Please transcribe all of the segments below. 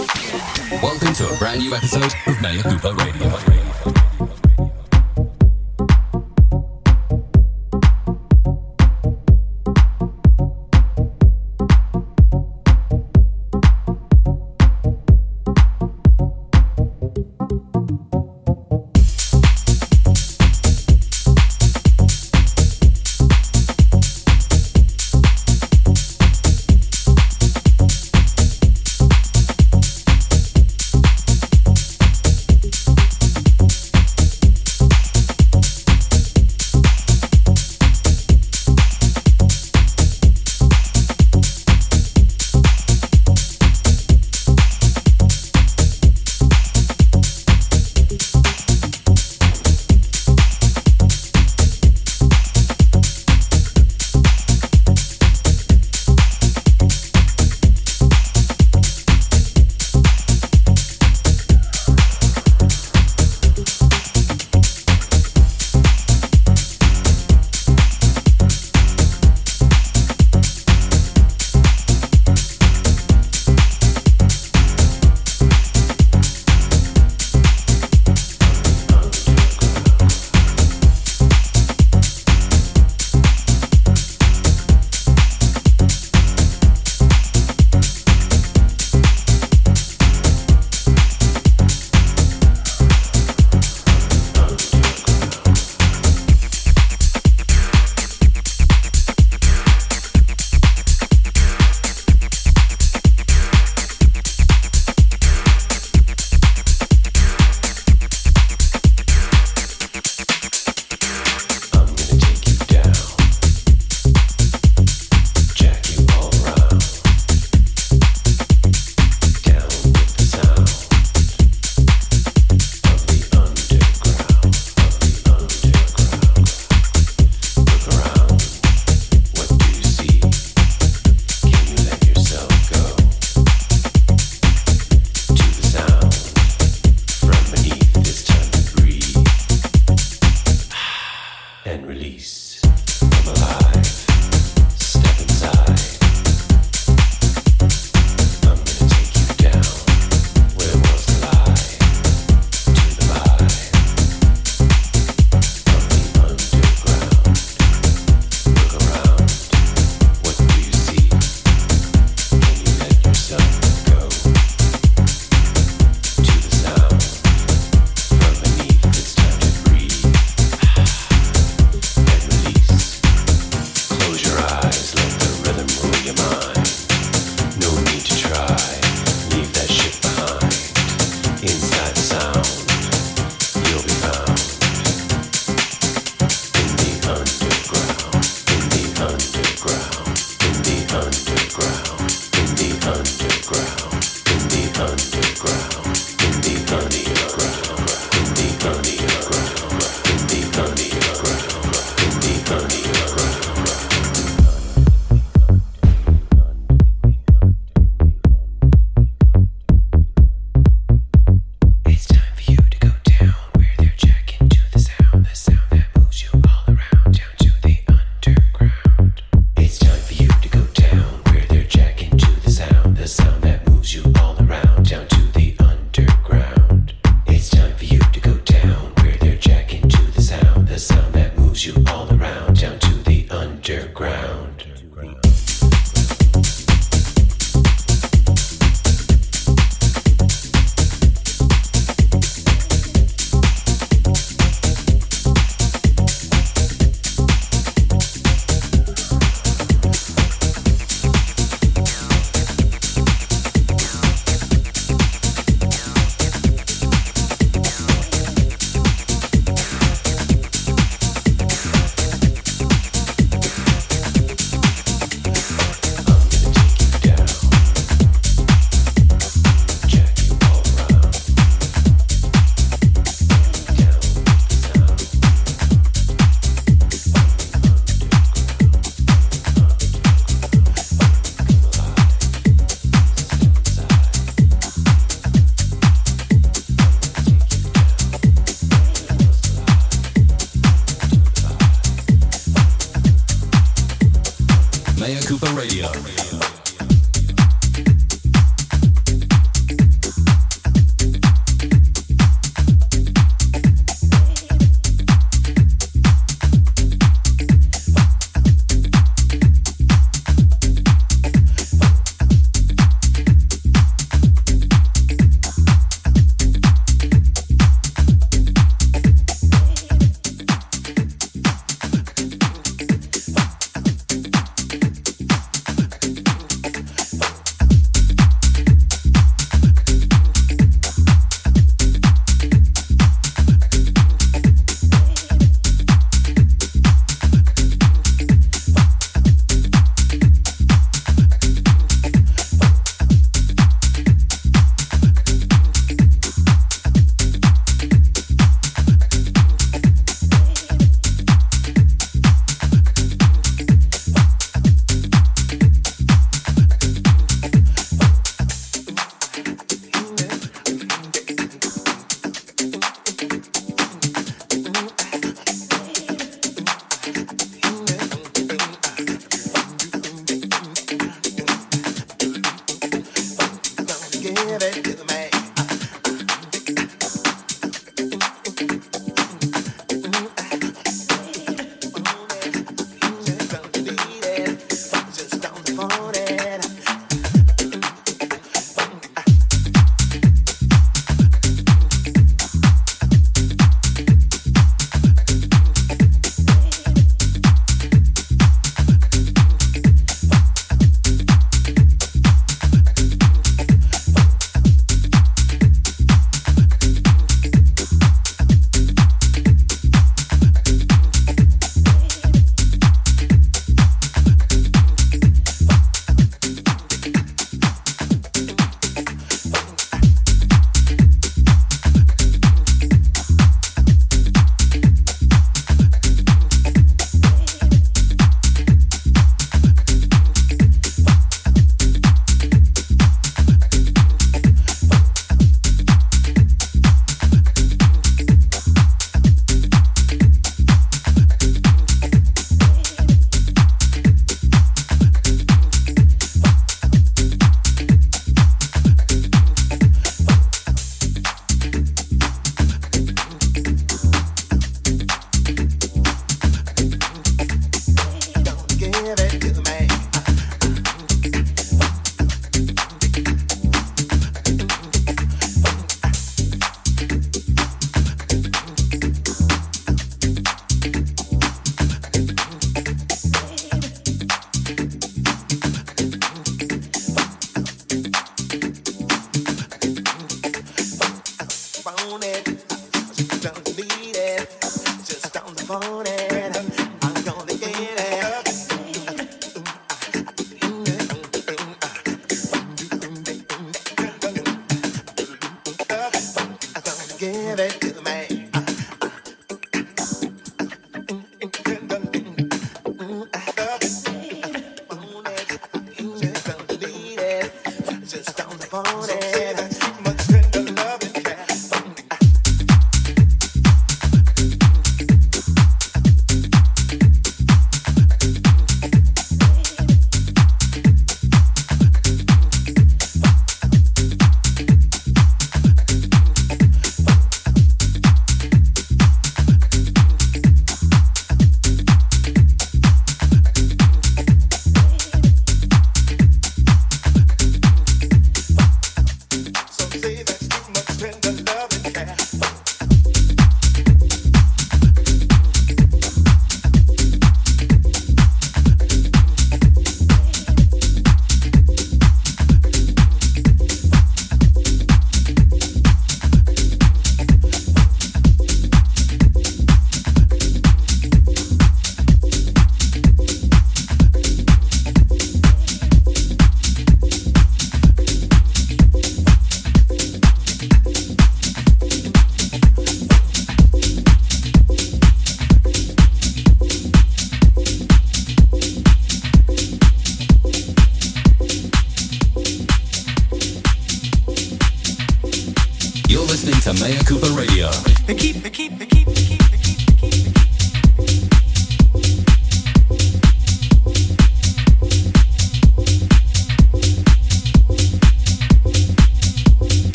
Welcome to a brand new episode of Mea Cooper Radio.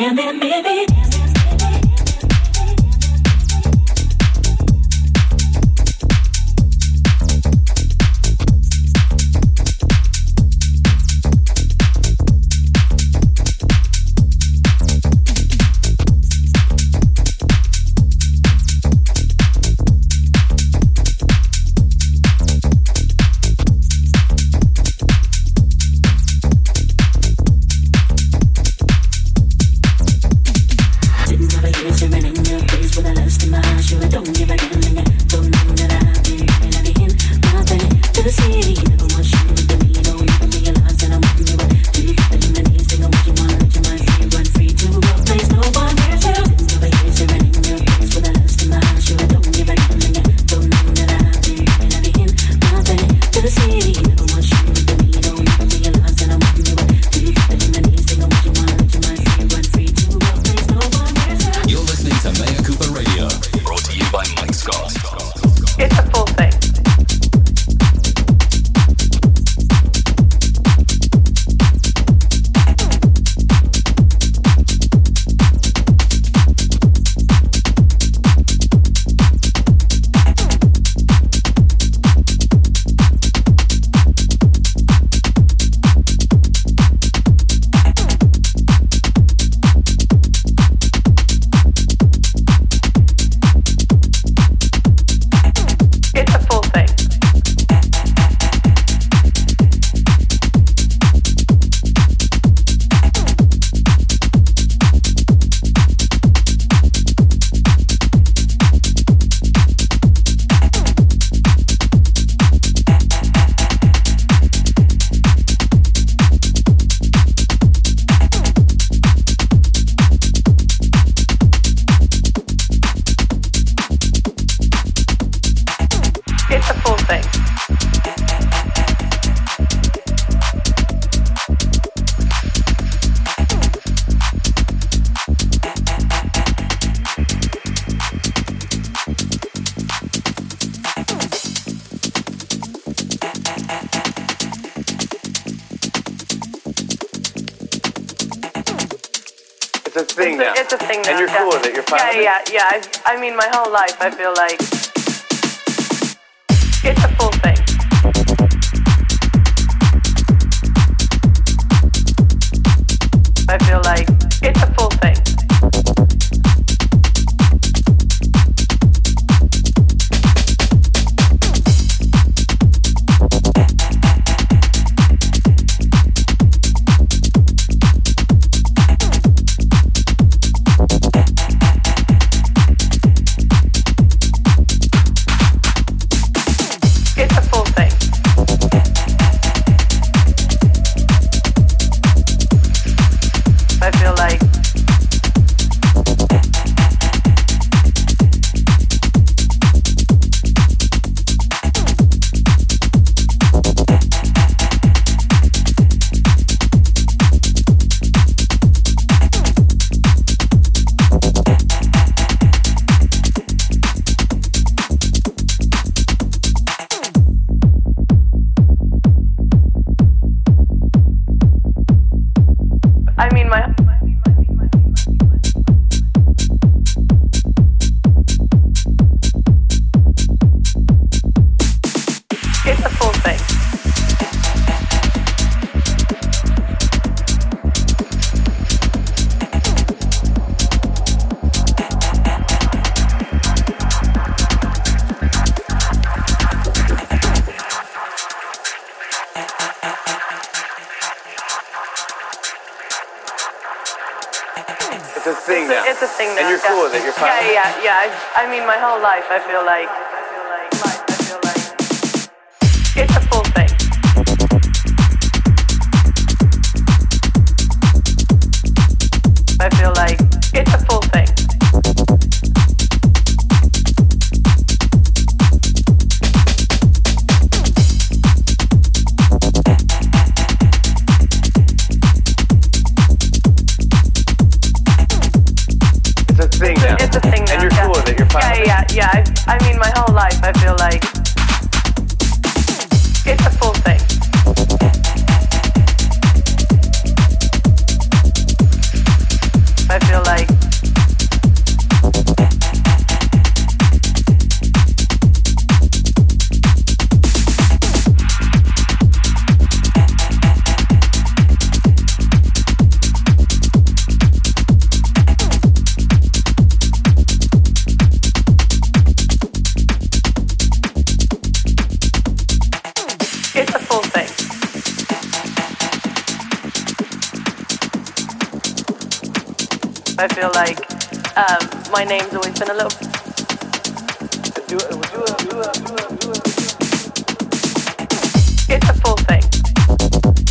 Maybe, maybe, maybe. yeah, yeah. I, I mean, my whole life I feel like yeah, yeah. I, I mean, my whole life I feel like I feel like um, my name's always been a little. It's a full thing.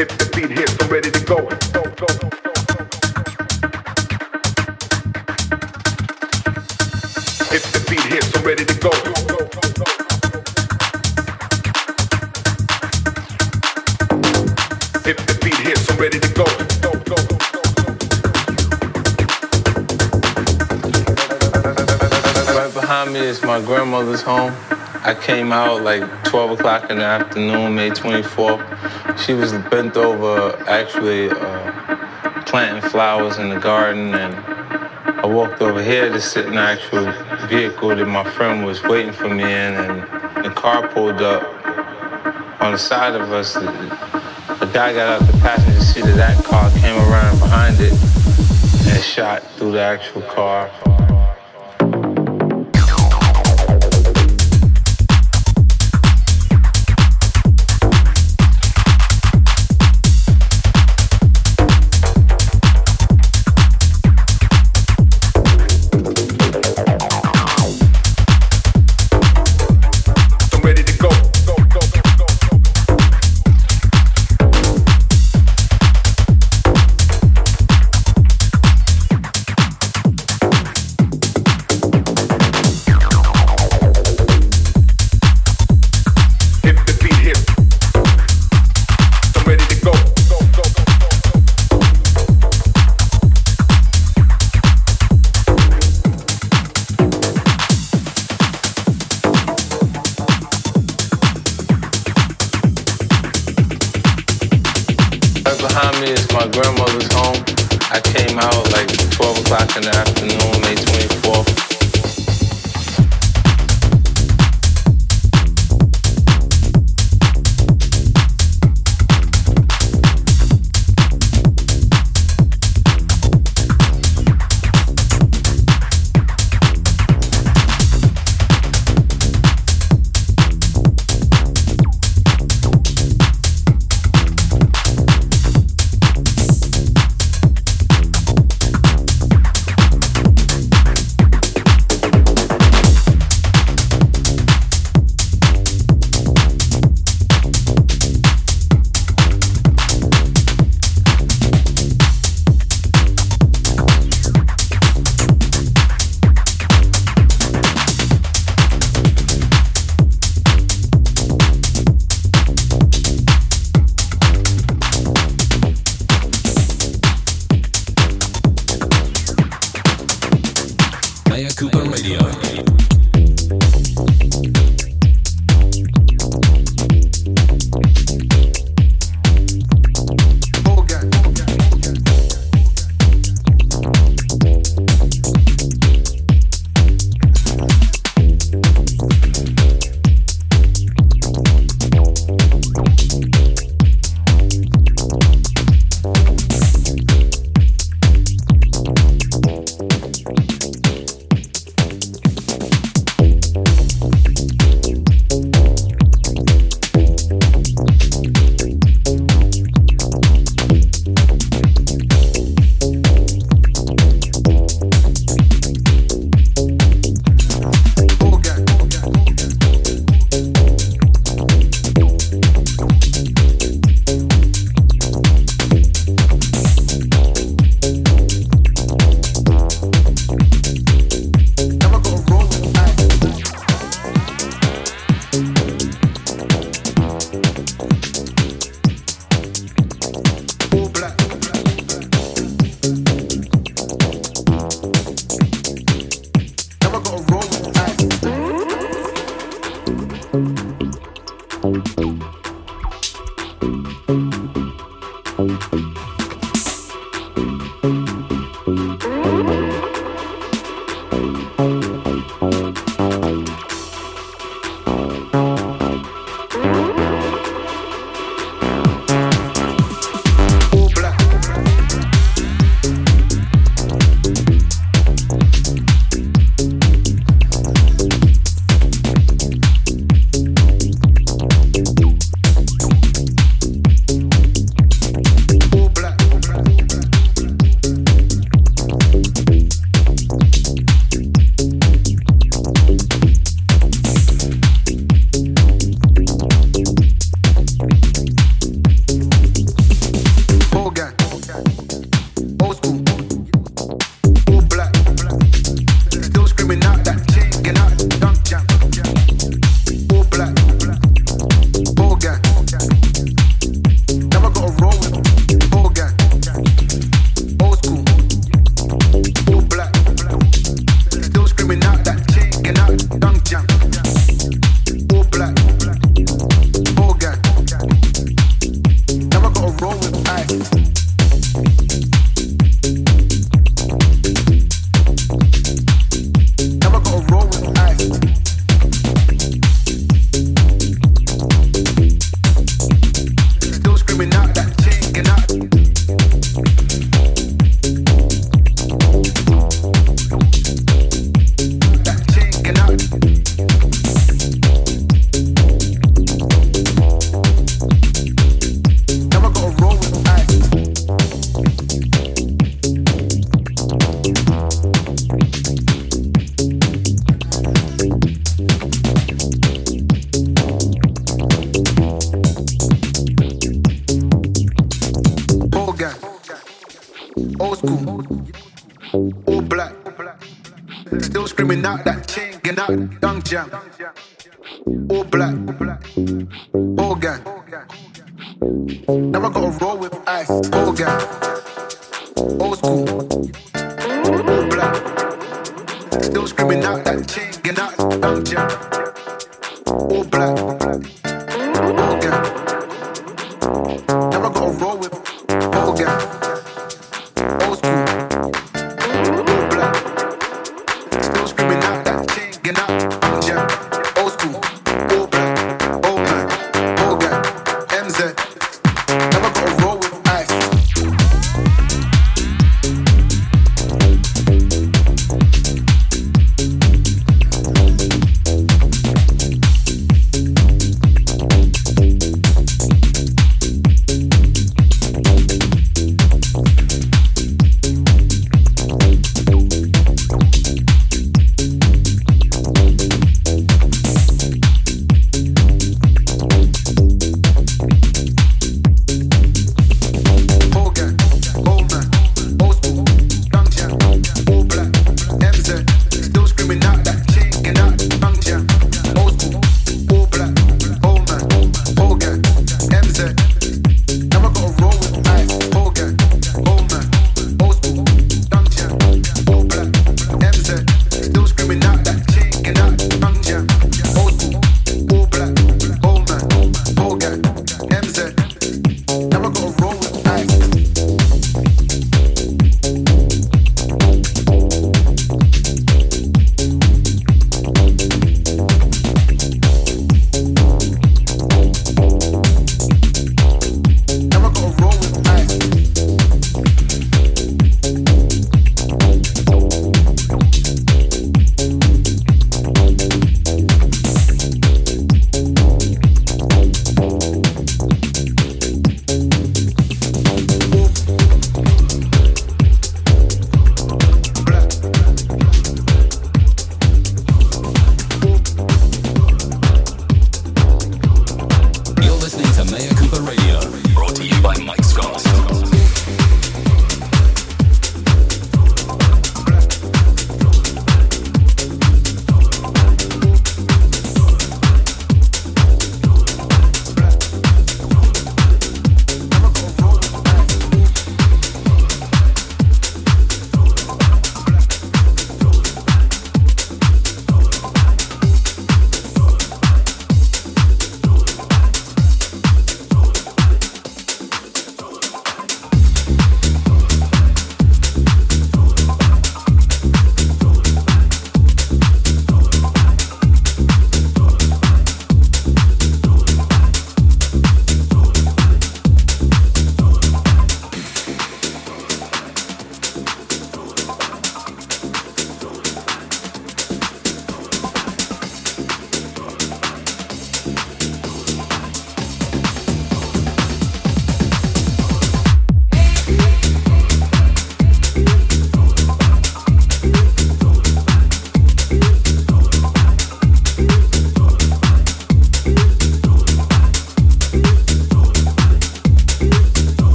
If the beat hits, I'm ready to go. go, go. If the beat hits, I'm ready to go. If the beat hits, I'm ready to go. Right behind me is my grandmother's home. I came out like 12 o'clock in the afternoon, May 24th. She was bent over, actually uh, planting flowers in the garden, and I walked over here to sit in the actual vehicle that my friend was waiting for me in, and the car pulled up. On the side of us, the guy got out the passenger seat of that car, came around behind it, and shot through the actual car. Came out like 12 o'clock in the afternoon, Boom.